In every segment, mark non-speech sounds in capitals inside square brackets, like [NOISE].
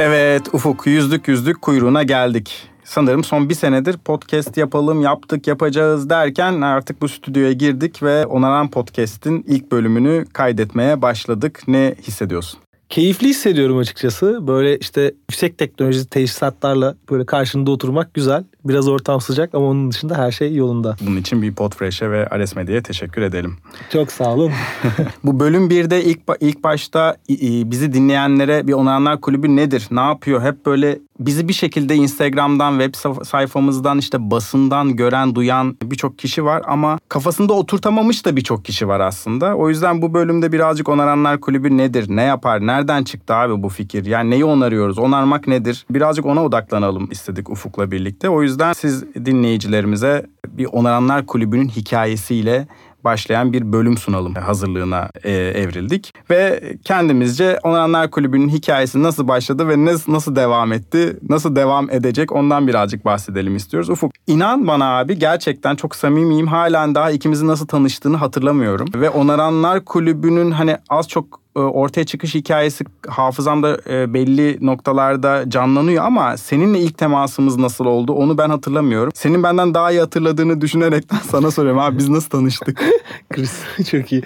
Evet Ufuk yüzdük yüzdük kuyruğuna geldik. Sanırım son bir senedir podcast yapalım, yaptık, yapacağız derken artık bu stüdyoya girdik ve Onaran Podcast'in ilk bölümünü kaydetmeye başladık. Ne hissediyorsun? keyifli hissediyorum açıkçası. Böyle işte yüksek teknoloji teşhisatlarla böyle karşında oturmak güzel. Biraz ortam sıcak ama onun dışında her şey yolunda. Bunun için bir Podfresh'e ve Ares Medya'ya teşekkür edelim. Çok sağ olun. [LAUGHS] Bu bölüm 1'de ilk, ilk başta bizi dinleyenlere bir Onaranlar Kulübü nedir, ne yapıyor? Hep böyle bizi bir şekilde Instagram'dan, web sayfamızdan, işte basından gören, duyan birçok kişi var ama kafasında oturtamamış da birçok kişi var aslında. O yüzden bu bölümde birazcık Onaranlar Kulübü nedir, ne yapar, nereden çıktı abi bu fikir? Yani neyi onarıyoruz, onarmak nedir? Birazcık ona odaklanalım istedik Ufuk'la birlikte. O yüzden siz dinleyicilerimize bir Onaranlar Kulübü'nün hikayesiyle başlayan bir bölüm sunalım hazırlığına e, evrildik. Ve kendimizce Onanlar Kulübü'nün hikayesi nasıl başladı ve nasıl, nasıl devam etti, nasıl devam edecek ondan birazcık bahsedelim istiyoruz. Ufuk inan bana abi gerçekten çok samimiyim. Halen daha ikimizin nasıl tanıştığını hatırlamıyorum. Ve Onaranlar Kulübü'nün hani az çok ortaya çıkış hikayesi hafızamda e, belli noktalarda canlanıyor ama seninle ilk temasımız nasıl oldu onu ben hatırlamıyorum. Senin benden daha iyi hatırladığını düşünerekten [LAUGHS] sana soruyorum abi biz nasıl tanıştık? [LAUGHS] Chris çok iyi.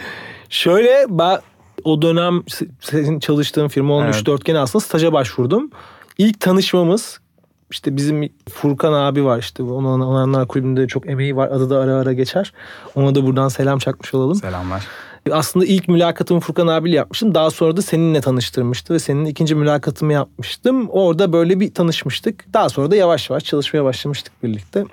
Şöyle ben o dönem senin çalıştığın firma olmuş evet. dörtgene aslında staja başvurdum. İlk tanışmamız işte bizim Furkan abi var işte onun onanlar kulübünde çok emeği var adı da ara ara geçer. Ona da buradan selam çakmış olalım. Selamlar. Aslında ilk mülakatımı Furkan abiyle yapmıştım. Daha sonra da seninle tanıştırmıştı ve senin ikinci mülakatımı yapmıştım. Orada böyle bir tanışmıştık. Daha sonra da yavaş yavaş çalışmaya başlamıştık birlikte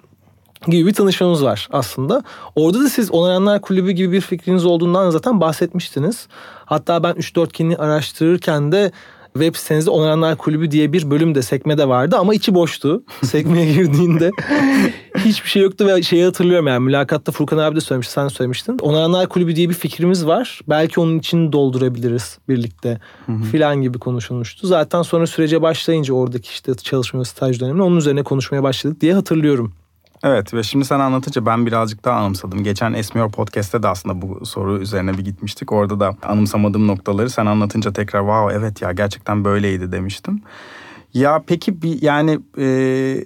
gibi bir tanışmamız var aslında. Orada da siz Onarayanlar Kulübü gibi bir fikriniz olduğundan zaten bahsetmiştiniz. Hatta ben 3-4 kini araştırırken de web sitenizde Onaranlar Kulübü diye bir bölüm de sekmede vardı ama içi boştu. [LAUGHS] Sekmeye girdiğinde [LAUGHS] hiçbir şey yoktu ve şeyi hatırlıyorum yani mülakatta Furkan abi de söylemişti sen söylemiştin. Onaranlar Kulübü diye bir fikrimiz var. Belki onun için doldurabiliriz birlikte filan gibi konuşulmuştu. Zaten sonra sürece başlayınca oradaki işte çalışma staj döneminde onun üzerine konuşmaya başladık diye hatırlıyorum. Evet ve şimdi sen anlatınca ben birazcık daha anımsadım. Geçen Esmiyor Podcast'te de aslında bu soru üzerine bir gitmiştik. Orada da anımsamadığım noktaları sen anlatınca tekrar wow evet ya gerçekten böyleydi demiştim. Ya peki bir yani e,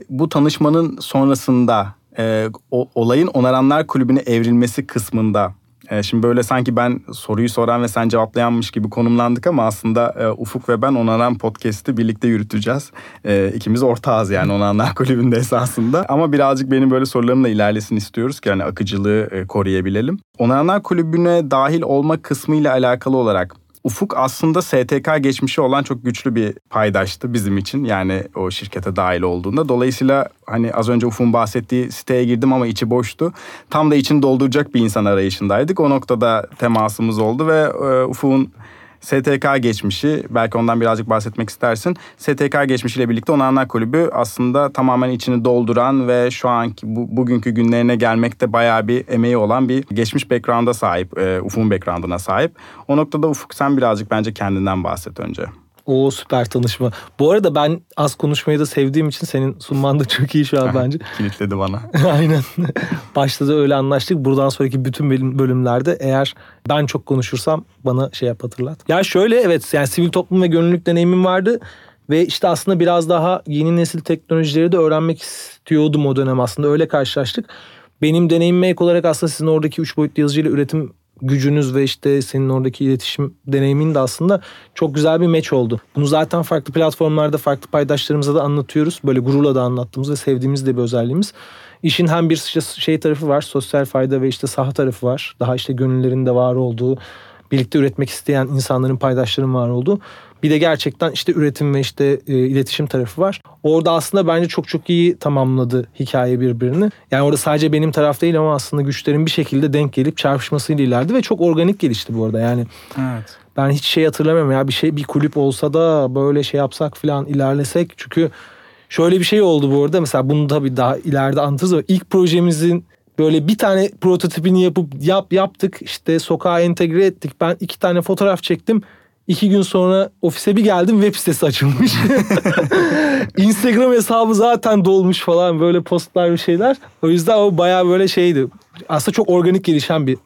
bu tanışmanın sonrasında e, o, olayın Onaranlar Kulübü'ne evrilmesi kısmında e, şimdi böyle sanki ben soruyu soran ve sen cevaplayanmış gibi konumlandık ama aslında e, Ufuk ve ben Onaran Podcast'i birlikte yürüteceğiz. E, ikimiz ortağız yani Onanlar Kulübü'nde esasında. Ama birazcık benim böyle sorularımla ilerlesin istiyoruz ki hani akıcılığı e, koruyabilelim. Onanlar Kulübü'ne dahil olma kısmıyla alakalı olarak Ufuk aslında STK geçmişi olan çok güçlü bir paydaştı bizim için. Yani o şirkete dahil olduğunda. Dolayısıyla hani az önce Ufuk'un bahsettiği siteye girdim ama içi boştu. Tam da içini dolduracak bir insan arayışındaydık. O noktada temasımız oldu ve e, Ufuk'un STK geçmişi belki ondan birazcık bahsetmek istersin. STK geçmişiyle birlikte Onanlar Kulübü aslında tamamen içini dolduran ve şu anki bu, bugünkü günlerine gelmekte bayağı bir emeği olan bir geçmiş background'a sahip. E, Ufuk'un background'ına sahip. O noktada Ufuk sen birazcık bence kendinden bahset önce. O süper tanışma. Bu arada ben az konuşmayı da sevdiğim için senin sunman da çok iyi şu an [LAUGHS] bence. Kilitledi bana. [LAUGHS] Aynen. Başta da öyle anlaştık. Buradan sonraki bütün bölümlerde eğer ben çok konuşursam bana şey yap hatırlat. Ya şöyle evet yani sivil toplum ve gönüllülük deneyimim vardı. Ve işte aslında biraz daha yeni nesil teknolojileri de öğrenmek istiyordum o dönem aslında. Öyle karşılaştık. Benim deneyimime ek olarak aslında sizin oradaki üç boyutlu yazıcıyla üretim gücünüz ve işte senin oradaki iletişim deneyimin de aslında çok güzel bir meç oldu. Bunu zaten farklı platformlarda farklı paydaşlarımıza da anlatıyoruz. Böyle gururla da anlattığımız ve sevdiğimiz de bir özelliğimiz. İşin hem bir şey tarafı var, sosyal fayda ve işte saha tarafı var. Daha işte gönüllerin de var olduğu, birlikte üretmek isteyen insanların paydaşların var olduğu. Bir de gerçekten işte üretim ve işte e, iletişim tarafı var. Orada aslında bence çok çok iyi tamamladı hikaye birbirini. Yani orada sadece benim taraf değil ama aslında güçlerin bir şekilde denk gelip çarpışmasıyla ilerledi ve çok organik gelişti bu arada. Yani evet. ben hiç şey hatırlamıyorum ya bir şey bir kulüp olsa da böyle şey yapsak falan ilerlesek. Çünkü şöyle bir şey oldu bu arada. Mesela bunu tabii daha ileride anlatırız ama ilk projemizin böyle bir tane prototipini yapıp yap yaptık. İşte sokağa entegre ettik. Ben iki tane fotoğraf çektim. İki gün sonra ofise bir geldim web sitesi açılmış. [LAUGHS] Instagram hesabı zaten dolmuş falan böyle postlar bir şeyler. O yüzden o baya böyle şeydi. Aslında çok organik gelişen bir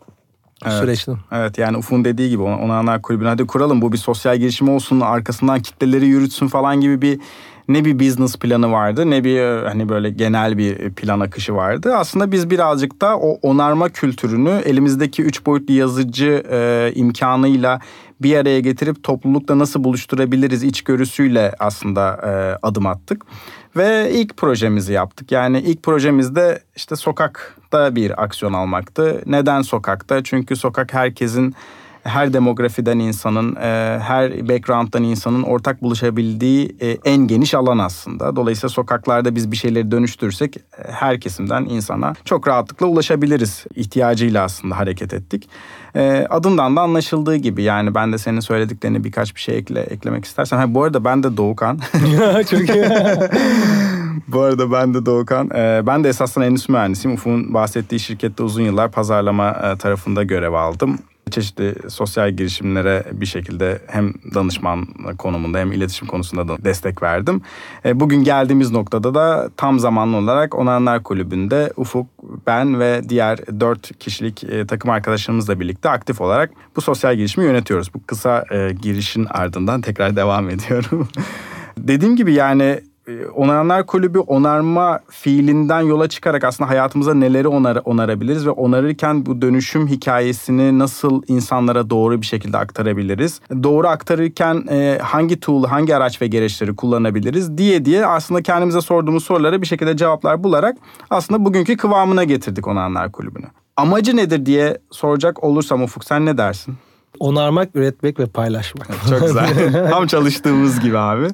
Evet. süreçte. Evet yani Ufuk'un dediği gibi ona Onanlar Kulübü'nü hadi kuralım bu bir sosyal girişim olsun arkasından kitleleri yürütsün falan gibi bir ne bir business planı vardı ne bir e, hani böyle genel bir plan akışı vardı. Aslında biz birazcık da o onarma kültürünü elimizdeki üç boyutlu yazıcı e, imkanıyla bir araya getirip toplulukla nasıl buluşturabiliriz içgörüsüyle aslında e, adım attık. Ve ilk projemizi yaptık. Yani ilk projemizde işte sokakta bir aksiyon almaktı. Neden sokakta? Çünkü sokak herkesin her demografiden insanın, e, her background'dan insanın ortak buluşabildiği e, en geniş alan aslında. Dolayısıyla sokaklarda biz bir şeyleri dönüştürsek e, her kesimden insana çok rahatlıkla ulaşabiliriz ihtiyacıyla aslında hareket ettik. Adından da anlaşıldığı gibi yani ben de senin söylediklerini birkaç bir şey ekle, eklemek istersen. Ha, bu arada ben de Doğukan. [LAUGHS] Çok iyi. [LAUGHS] [LAUGHS] Bu arada ben de Doğukan. Ee, ben de esasında endüstri mühendisiyim. Ufuk'un bahsettiği şirkette uzun yıllar pazarlama e, tarafında görev aldım. Çeşitli sosyal girişimlere bir şekilde hem danışman konumunda hem iletişim konusunda da destek verdim. E, bugün geldiğimiz noktada da tam zamanlı olarak Onanlar Kulübü'nde Ufuk, ben ve diğer dört kişilik e, takım arkadaşlarımızla birlikte aktif olarak bu sosyal girişimi yönetiyoruz. Bu kısa e, girişin ardından tekrar devam ediyorum. [LAUGHS] Dediğim gibi yani e, Onaranlar Kulübü onarma fiilinden yola çıkarak aslında hayatımıza neleri onar onarabiliriz ve onarırken bu dönüşüm hikayesini nasıl insanlara doğru bir şekilde aktarabiliriz? Doğru aktarırken e, hangi tool, hangi araç ve gereçleri kullanabiliriz diye diye aslında kendimize sorduğumuz sorulara bir şekilde cevaplar bularak aslında bugünkü kıvamına getirdik Onaranlar Kulübü'nü. Amacı nedir diye soracak olursam Ufuk sen ne dersin? Onarmak, üretmek ve paylaşmak. Çok güzel. [LAUGHS] Tam çalıştığımız gibi abi.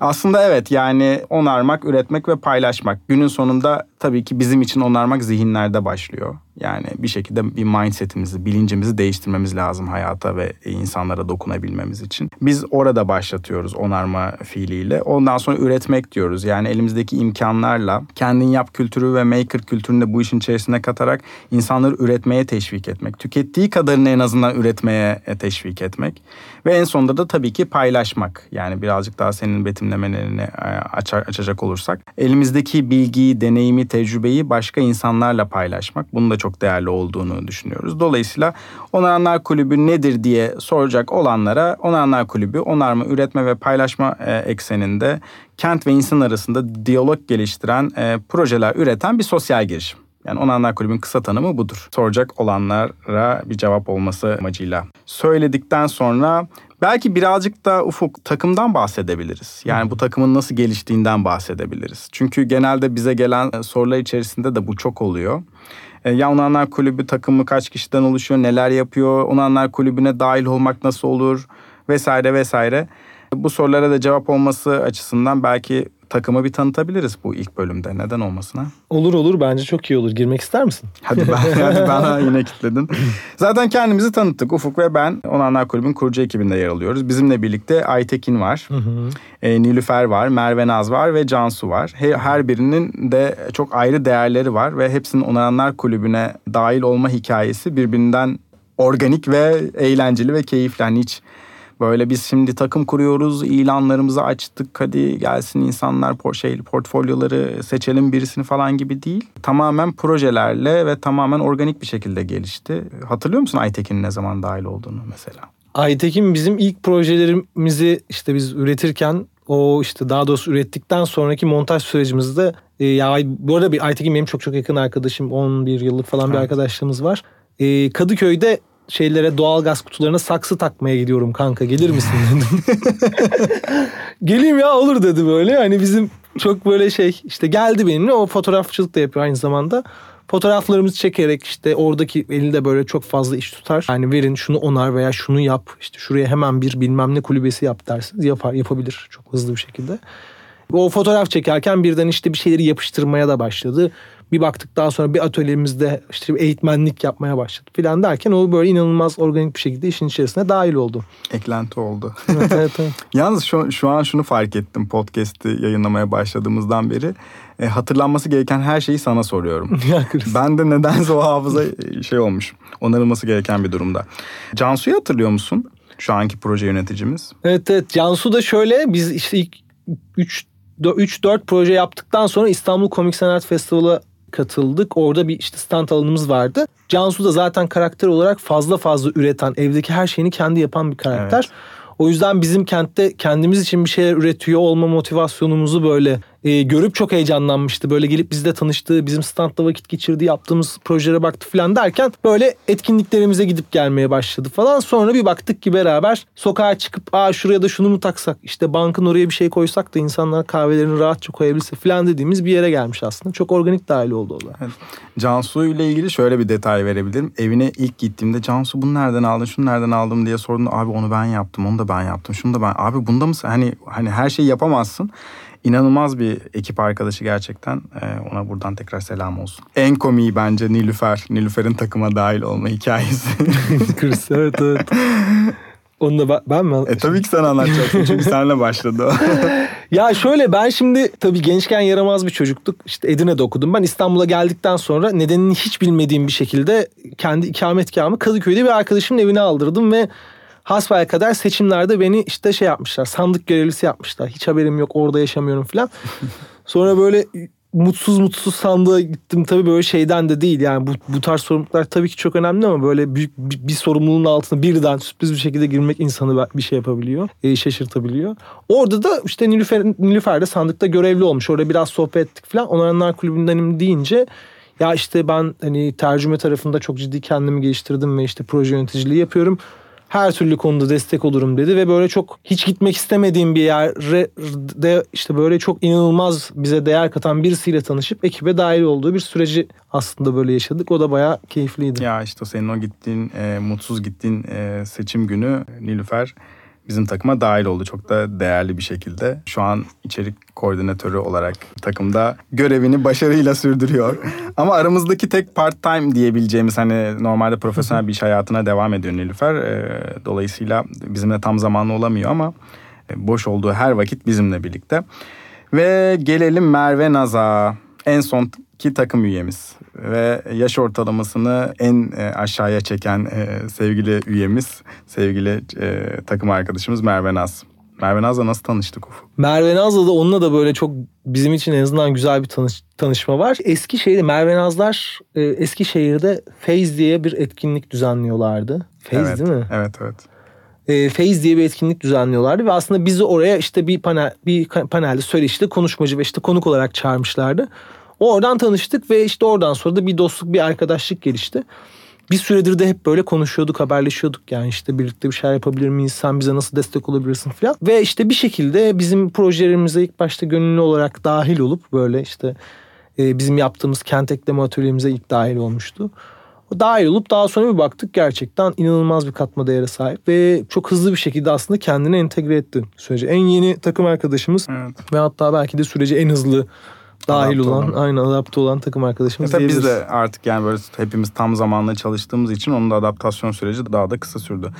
Aslında evet yani onarmak, üretmek ve paylaşmak. Günün sonunda tabii ki bizim için onarmak zihinlerde başlıyor. Yani bir şekilde bir mindsetimizi, bilincimizi değiştirmemiz lazım hayata ve insanlara dokunabilmemiz için. Biz orada başlatıyoruz onarma fiiliyle. Ondan sonra üretmek diyoruz. Yani elimizdeki imkanlarla kendin yap kültürü ve maker kültürünü de bu işin içerisine katarak insanları üretmeye teşvik etmek. Tükettiği kadarını en azından üretmeye teşvik etmek. Ve en sonunda da tabii ki paylaşmak. Yani birazcık daha senin betimlemelerini açacak olursak. Elimizdeki bilgiyi, deneyimi, tecrübeyi başka insanlarla paylaşmak. Bunun da çok değerli olduğunu düşünüyoruz. Dolayısıyla Onaranlar Kulübü nedir diye soracak olanlara Onaranlar Kulübü onarma, üretme ve paylaşma e, ekseninde kent ve insan arasında diyalog geliştiren e, projeler üreten bir sosyal girişim. Yani Onanlar Kulübü'nün kısa tanımı budur. Soracak olanlara bir cevap olması amacıyla. Söyledikten sonra belki birazcık da Ufuk takımdan bahsedebiliriz. Yani bu takımın nasıl geliştiğinden bahsedebiliriz. Çünkü genelde bize gelen sorular içerisinde de bu çok oluyor. Ya Onanlar Kulübü takımı kaç kişiden oluşuyor, neler yapıyor, Onanlar Kulübü'ne dahil olmak nasıl olur vesaire vesaire. Bu sorulara da cevap olması açısından belki takımı bir tanıtabiliriz bu ilk bölümde. Neden olmasın ha? Olur olur bence çok iyi olur. Girmek ister misin? Hadi ben [LAUGHS] hadi bana yine kitledin. Zaten kendimizi tanıttık. Ufuk ve ben Onanlar Kulübü'nün kurucu ekibinde yer alıyoruz. Bizimle birlikte Aytekin var. Hı hı. E, Nilüfer var, Merve Naz var ve Cansu var. Her birinin de çok ayrı değerleri var ve hepsinin Onanlar Kulübü'ne dahil olma hikayesi birbirinden organik ve eğlenceli ve keyifli. Yani hiç Böyle biz şimdi takım kuruyoruz, ilanlarımızı açtık, hadi gelsin insanlar şey, portfolyoları seçelim birisini falan gibi değil. Tamamen projelerle ve tamamen organik bir şekilde gelişti. Hatırlıyor musun Aytekin'in ne zaman dahil olduğunu mesela? Aytekin bizim ilk projelerimizi işte biz üretirken o işte daha doğrusu ürettikten sonraki montaj sürecimizde e, ya bu arada bir Aytekin benim çok çok yakın arkadaşım 11 yıllık falan evet. bir arkadaşlığımız var. E, Kadıköy'de şeylere doğal gaz kutularına saksı takmaya gidiyorum kanka gelir misin dedim. [LAUGHS] Geleyim ya olur dedi böyle. Hani bizim çok böyle şey işte geldi benimle o fotoğrafçılık da yapıyor aynı zamanda. Fotoğraflarımızı çekerek işte oradaki elinde böyle çok fazla iş tutar. Yani verin şunu onar veya şunu yap. işte şuraya hemen bir bilmem ne kulübesi yap dersiniz. Yapar, yapabilir çok hızlı bir şekilde. O fotoğraf çekerken birden işte bir şeyleri yapıştırmaya da başladı. Bir baktık daha sonra bir atölyemizde işte bir eğitmenlik yapmaya başladı filan derken o böyle inanılmaz organik bir şekilde işin içerisine dahil oldu. Eklenti oldu. evet, evet, evet. [LAUGHS] Yalnız şu, şu an şunu fark ettim podcast'i yayınlamaya başladığımızdan beri. E, hatırlanması gereken her şeyi sana soruyorum. [LAUGHS] ben de nedense o hafıza [LAUGHS] şey olmuş. Onarılması gereken bir durumda. Cansu'yu hatırlıyor musun? Şu anki proje yöneticimiz. Evet evet. Cansu da şöyle biz işte ilk 3 3-4 proje yaptıktan sonra İstanbul Komik Sanat Festivali katıldık. Orada bir işte stand alanımız vardı. Cansu da zaten karakter olarak fazla fazla üreten, evdeki her şeyini kendi yapan bir karakter. Evet. O yüzden bizim kentte kendimiz için bir şeyler üretiyor olma motivasyonumuzu böyle e, görüp çok heyecanlanmıştı. Böyle gelip bizle tanıştı, bizim standta vakit geçirdi, yaptığımız projelere baktı falan derken böyle etkinliklerimize gidip gelmeye başladı falan. Sonra bir baktık ki beraber sokağa çıkıp aa şuraya da şunu mu taksak, işte bankın oraya bir şey koysak da insanlar kahvelerini rahatça koyabilse falan dediğimiz bir yere gelmiş aslında. Çok organik dahil oldu o da. Evet. Cansu ile ilgili şöyle bir detay verebilirim. Evine ilk gittiğimde Cansu bunu nereden aldın, şunu nereden aldım diye sordum. Abi onu ben yaptım, onu da ben yaptım, şunu da ben. Abi bunda mısın? Hani hani her şeyi yapamazsın. İnanılmaz bir ekip arkadaşı gerçekten. Ee, ona buradan tekrar selam olsun. En komiği bence Nilüfer. Nilüfer'in takıma dahil olma hikayesi. [LAUGHS] Chris evet evet. Onu da ben, ben mi? e tabii ki sen anlatacaksın çünkü senle başladı o. [LAUGHS] Ya şöyle ben şimdi tabii gençken yaramaz bir çocuktuk. İşte Edirne'de okudum. Ben İstanbul'a geldikten sonra nedenini hiç bilmediğim bir şekilde kendi ikametgahımı Kadıköy'de bir arkadaşımın evine aldırdım ve hasbaya kadar seçimlerde beni işte şey yapmışlar. Sandık görevlisi yapmışlar. Hiç haberim yok orada yaşamıyorum falan. [LAUGHS] Sonra böyle mutsuz mutsuz sandığa gittim tabii böyle şeyden de değil yani bu, bu tarz sorumluluklar tabii ki çok önemli ama böyle büyük bir, bir sorumluluğun altına birden sürpriz bir şekilde girmek insanı bir şey yapabiliyor e, şaşırtabiliyor. Orada da işte Nilüfer, Nilüfer de sandıkta görevli olmuş orada biraz sohbet ettik falan Onaranlar Kulübündenim deyince ya işte ben hani tercüme tarafında çok ciddi kendimi geliştirdim ve işte proje yöneticiliği yapıyorum her türlü konuda destek olurum dedi ve böyle çok hiç gitmek istemediğim bir yerde işte böyle çok inanılmaz bize değer katan birisiyle tanışıp ekibe dahil olduğu bir süreci aslında böyle yaşadık. O da bayağı keyifliydi. Ya işte senin o gittiğin e, mutsuz gittiğin e, seçim günü Nilüfer bizim takıma dahil oldu çok da değerli bir şekilde. Şu an içerik koordinatörü olarak takımda görevini başarıyla sürdürüyor. [LAUGHS] Ama aramızdaki tek part time diyebileceğimiz hani normalde profesyonel bir iş hayatına devam ediyor Nilüfer. Ee, dolayısıyla bizimle tam zamanlı olamıyor ama boş olduğu her vakit bizimle birlikte. Ve gelelim Merve Naz'a. En son ki takım üyemiz ve yaş ortalamasını en e, aşağıya çeken e, sevgili üyemiz, sevgili e, takım arkadaşımız Merve Naz. Merve Naz'la nasıl tanıştık Ufuk? Merve Naz'la da onunla da böyle çok bizim için en azından güzel bir tanış, tanışma var. Eskişehir'de Merve Nazlar e, Eskişehir'de Feyz diye bir etkinlik düzenliyorlardı. Feyz evet, değil mi? Evet evet. E, Feyz diye bir etkinlik düzenliyorlardı ve aslında bizi oraya işte bir panel bir panelde söyleşide konuşmacı ve işte konuk olarak çağırmışlardı. Oradan tanıştık ve işte oradan sonra da bir dostluk, bir arkadaşlık gelişti. Bir süredir de hep böyle konuşuyorduk, haberleşiyorduk. Yani işte birlikte bir şeyler yapabilir miyiz? Sen bize nasıl destek olabilirsin falan. Ve işte bir şekilde bizim projelerimize ilk başta gönüllü olarak dahil olup böyle işte e, bizim yaptığımız kent ekleme atölyemize ilk dahil olmuştu. O dahil olup daha sonra bir baktık gerçekten inanılmaz bir katma değere sahip ve çok hızlı bir şekilde aslında kendini entegre etti sürece. En yeni takım arkadaşımız Evet. ve hatta belki de sürece en hızlı dahil olan, olan. aynı adapte olan takım arkadaşımız Mesela biz de artık yani böyle hepimiz tam zamanlı çalıştığımız için onun da adaptasyon süreci daha da kısa sürdü.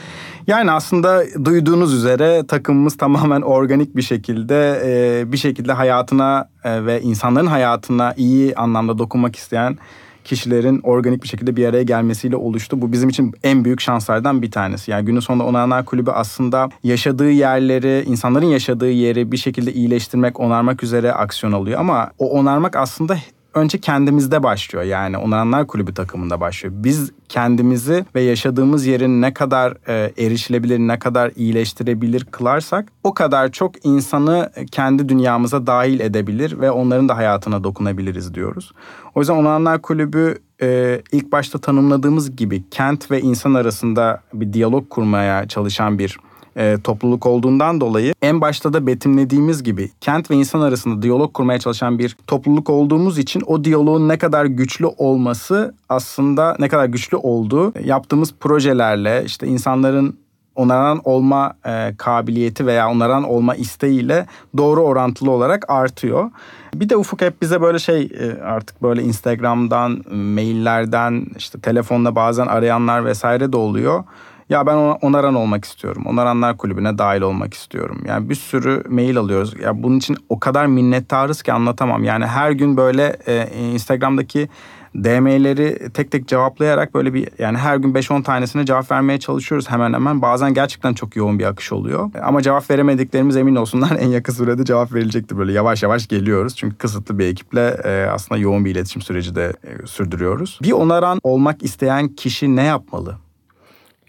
Yani aslında duyduğunuz üzere takımımız tamamen organik bir şekilde e, bir şekilde hayatına e, ve insanların hayatına iyi anlamda dokunmak isteyen kişilerin organik bir şekilde bir araya gelmesiyle oluştu. Bu bizim için en büyük şanslardan bir tanesi. Yani günün sonunda Onanlar Kulübü aslında yaşadığı yerleri, insanların yaşadığı yeri bir şekilde iyileştirmek, onarmak üzere aksiyon alıyor. Ama o onarmak aslında önce kendimizde başlıyor. Yani Onanlar Kulübü takımında başlıyor. Biz kendimizi ve yaşadığımız yerin ne kadar e, erişilebilir, ne kadar iyileştirebilir kılarsak o kadar çok insanı kendi dünyamıza dahil edebilir ve onların da hayatına dokunabiliriz diyoruz. O yüzden Onanlar Kulübü e, ilk başta tanımladığımız gibi kent ve insan arasında bir diyalog kurmaya çalışan bir e, topluluk olduğundan dolayı en başta da betimlediğimiz gibi kent ve insan arasında diyalog kurmaya çalışan bir topluluk olduğumuz için o diyaloğun ne kadar güçlü olması aslında ne kadar güçlü olduğu yaptığımız projelerle işte insanların onaran olma e, kabiliyeti veya onaran olma isteğiyle doğru orantılı olarak artıyor. Bir de Ufuk hep bize böyle şey e, artık böyle Instagram'dan, maillerden, işte telefonla bazen arayanlar vesaire de oluyor. Ya ben onaran olmak istiyorum. Onaranlar kulübüne dahil olmak istiyorum. Yani bir sürü mail alıyoruz. Ya bunun için o kadar minnettarız ki anlatamam. Yani her gün böyle e, Instagram'daki DM'leri tek tek cevaplayarak böyle bir yani her gün 5-10 tanesine cevap vermeye çalışıyoruz hemen hemen. Bazen gerçekten çok yoğun bir akış oluyor. Ama cevap veremediklerimiz emin olsunlar [LAUGHS] en yakın sürede cevap verilecektir. Böyle yavaş yavaş geliyoruz. Çünkü kısıtlı bir ekiple e, aslında yoğun bir iletişim süreci de e, sürdürüyoruz. Bir onaran olmak isteyen kişi ne yapmalı?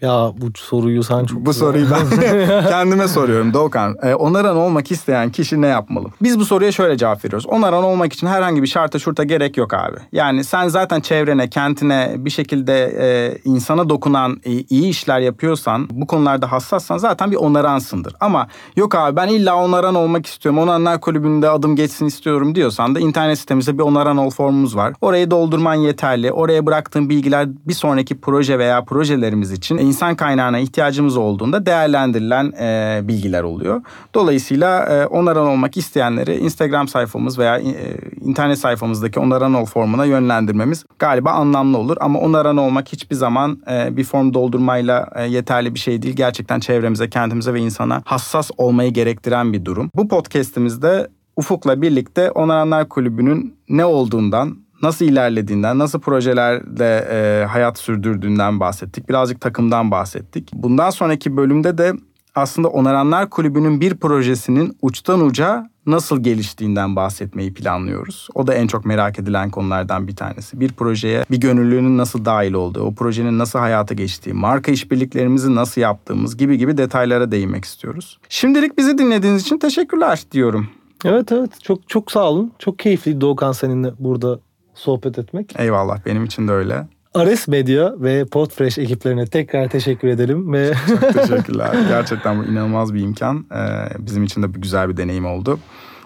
Ya bu soruyu sen çok Bu soruyu ben [LAUGHS] kendime soruyorum Doğukan. E, onaran olmak isteyen kişi ne yapmalı? Biz bu soruya şöyle cevap veriyoruz. Onaran olmak için herhangi bir şarta şurta gerek yok abi. Yani sen zaten çevrene, kentine bir şekilde e, insana dokunan e, iyi işler yapıyorsan, bu konularda hassassan zaten bir onaransındır. Ama yok abi ben illa onaran olmak istiyorum. Onaranlar kulübünde adım geçsin istiyorum diyorsan da internet sitemizde bir onaran ol formumuz var. Orayı doldurman yeterli. Oraya bıraktığın bilgiler bir sonraki proje veya projelerimiz için insan kaynağına ihtiyacımız olduğunda değerlendirilen e, bilgiler oluyor. Dolayısıyla e, onaran olmak isteyenleri Instagram sayfamız veya e, internet sayfamızdaki onaran ol formuna yönlendirmemiz galiba anlamlı olur. Ama onaran olmak hiçbir zaman e, bir form doldurmayla e, yeterli bir şey değil. Gerçekten çevremize, kendimize ve insana hassas olmayı gerektiren bir durum. Bu podcastimizde Ufuk'la birlikte Onaranlar Kulübü'nün ne olduğundan, nasıl ilerlediğinden, nasıl projelerde e, hayat sürdürdüğünden bahsettik. Birazcık takımdan bahsettik. Bundan sonraki bölümde de aslında Onaranlar Kulübü'nün bir projesinin uçtan uca nasıl geliştiğinden bahsetmeyi planlıyoruz. O da en çok merak edilen konulardan bir tanesi. Bir projeye bir gönüllünün nasıl dahil olduğu, o projenin nasıl hayata geçtiği, marka işbirliklerimizi nasıl yaptığımız gibi gibi detaylara değinmek istiyoruz. Şimdilik bizi dinlediğiniz için teşekkürler diyorum. Evet evet çok çok sağ olun. Çok keyifli Doğukan seninle burada sohbet etmek. Eyvallah benim için de öyle. Ares Medya ve Podfresh ekiplerine tekrar teşekkür edelim ve Çok [LAUGHS] teşekkürler. Gerçekten bu inanılmaz bir imkan. Ee, bizim için de bir güzel bir deneyim oldu.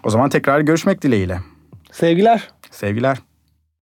O zaman tekrar görüşmek dileğiyle. sevgiler. Sevgiler.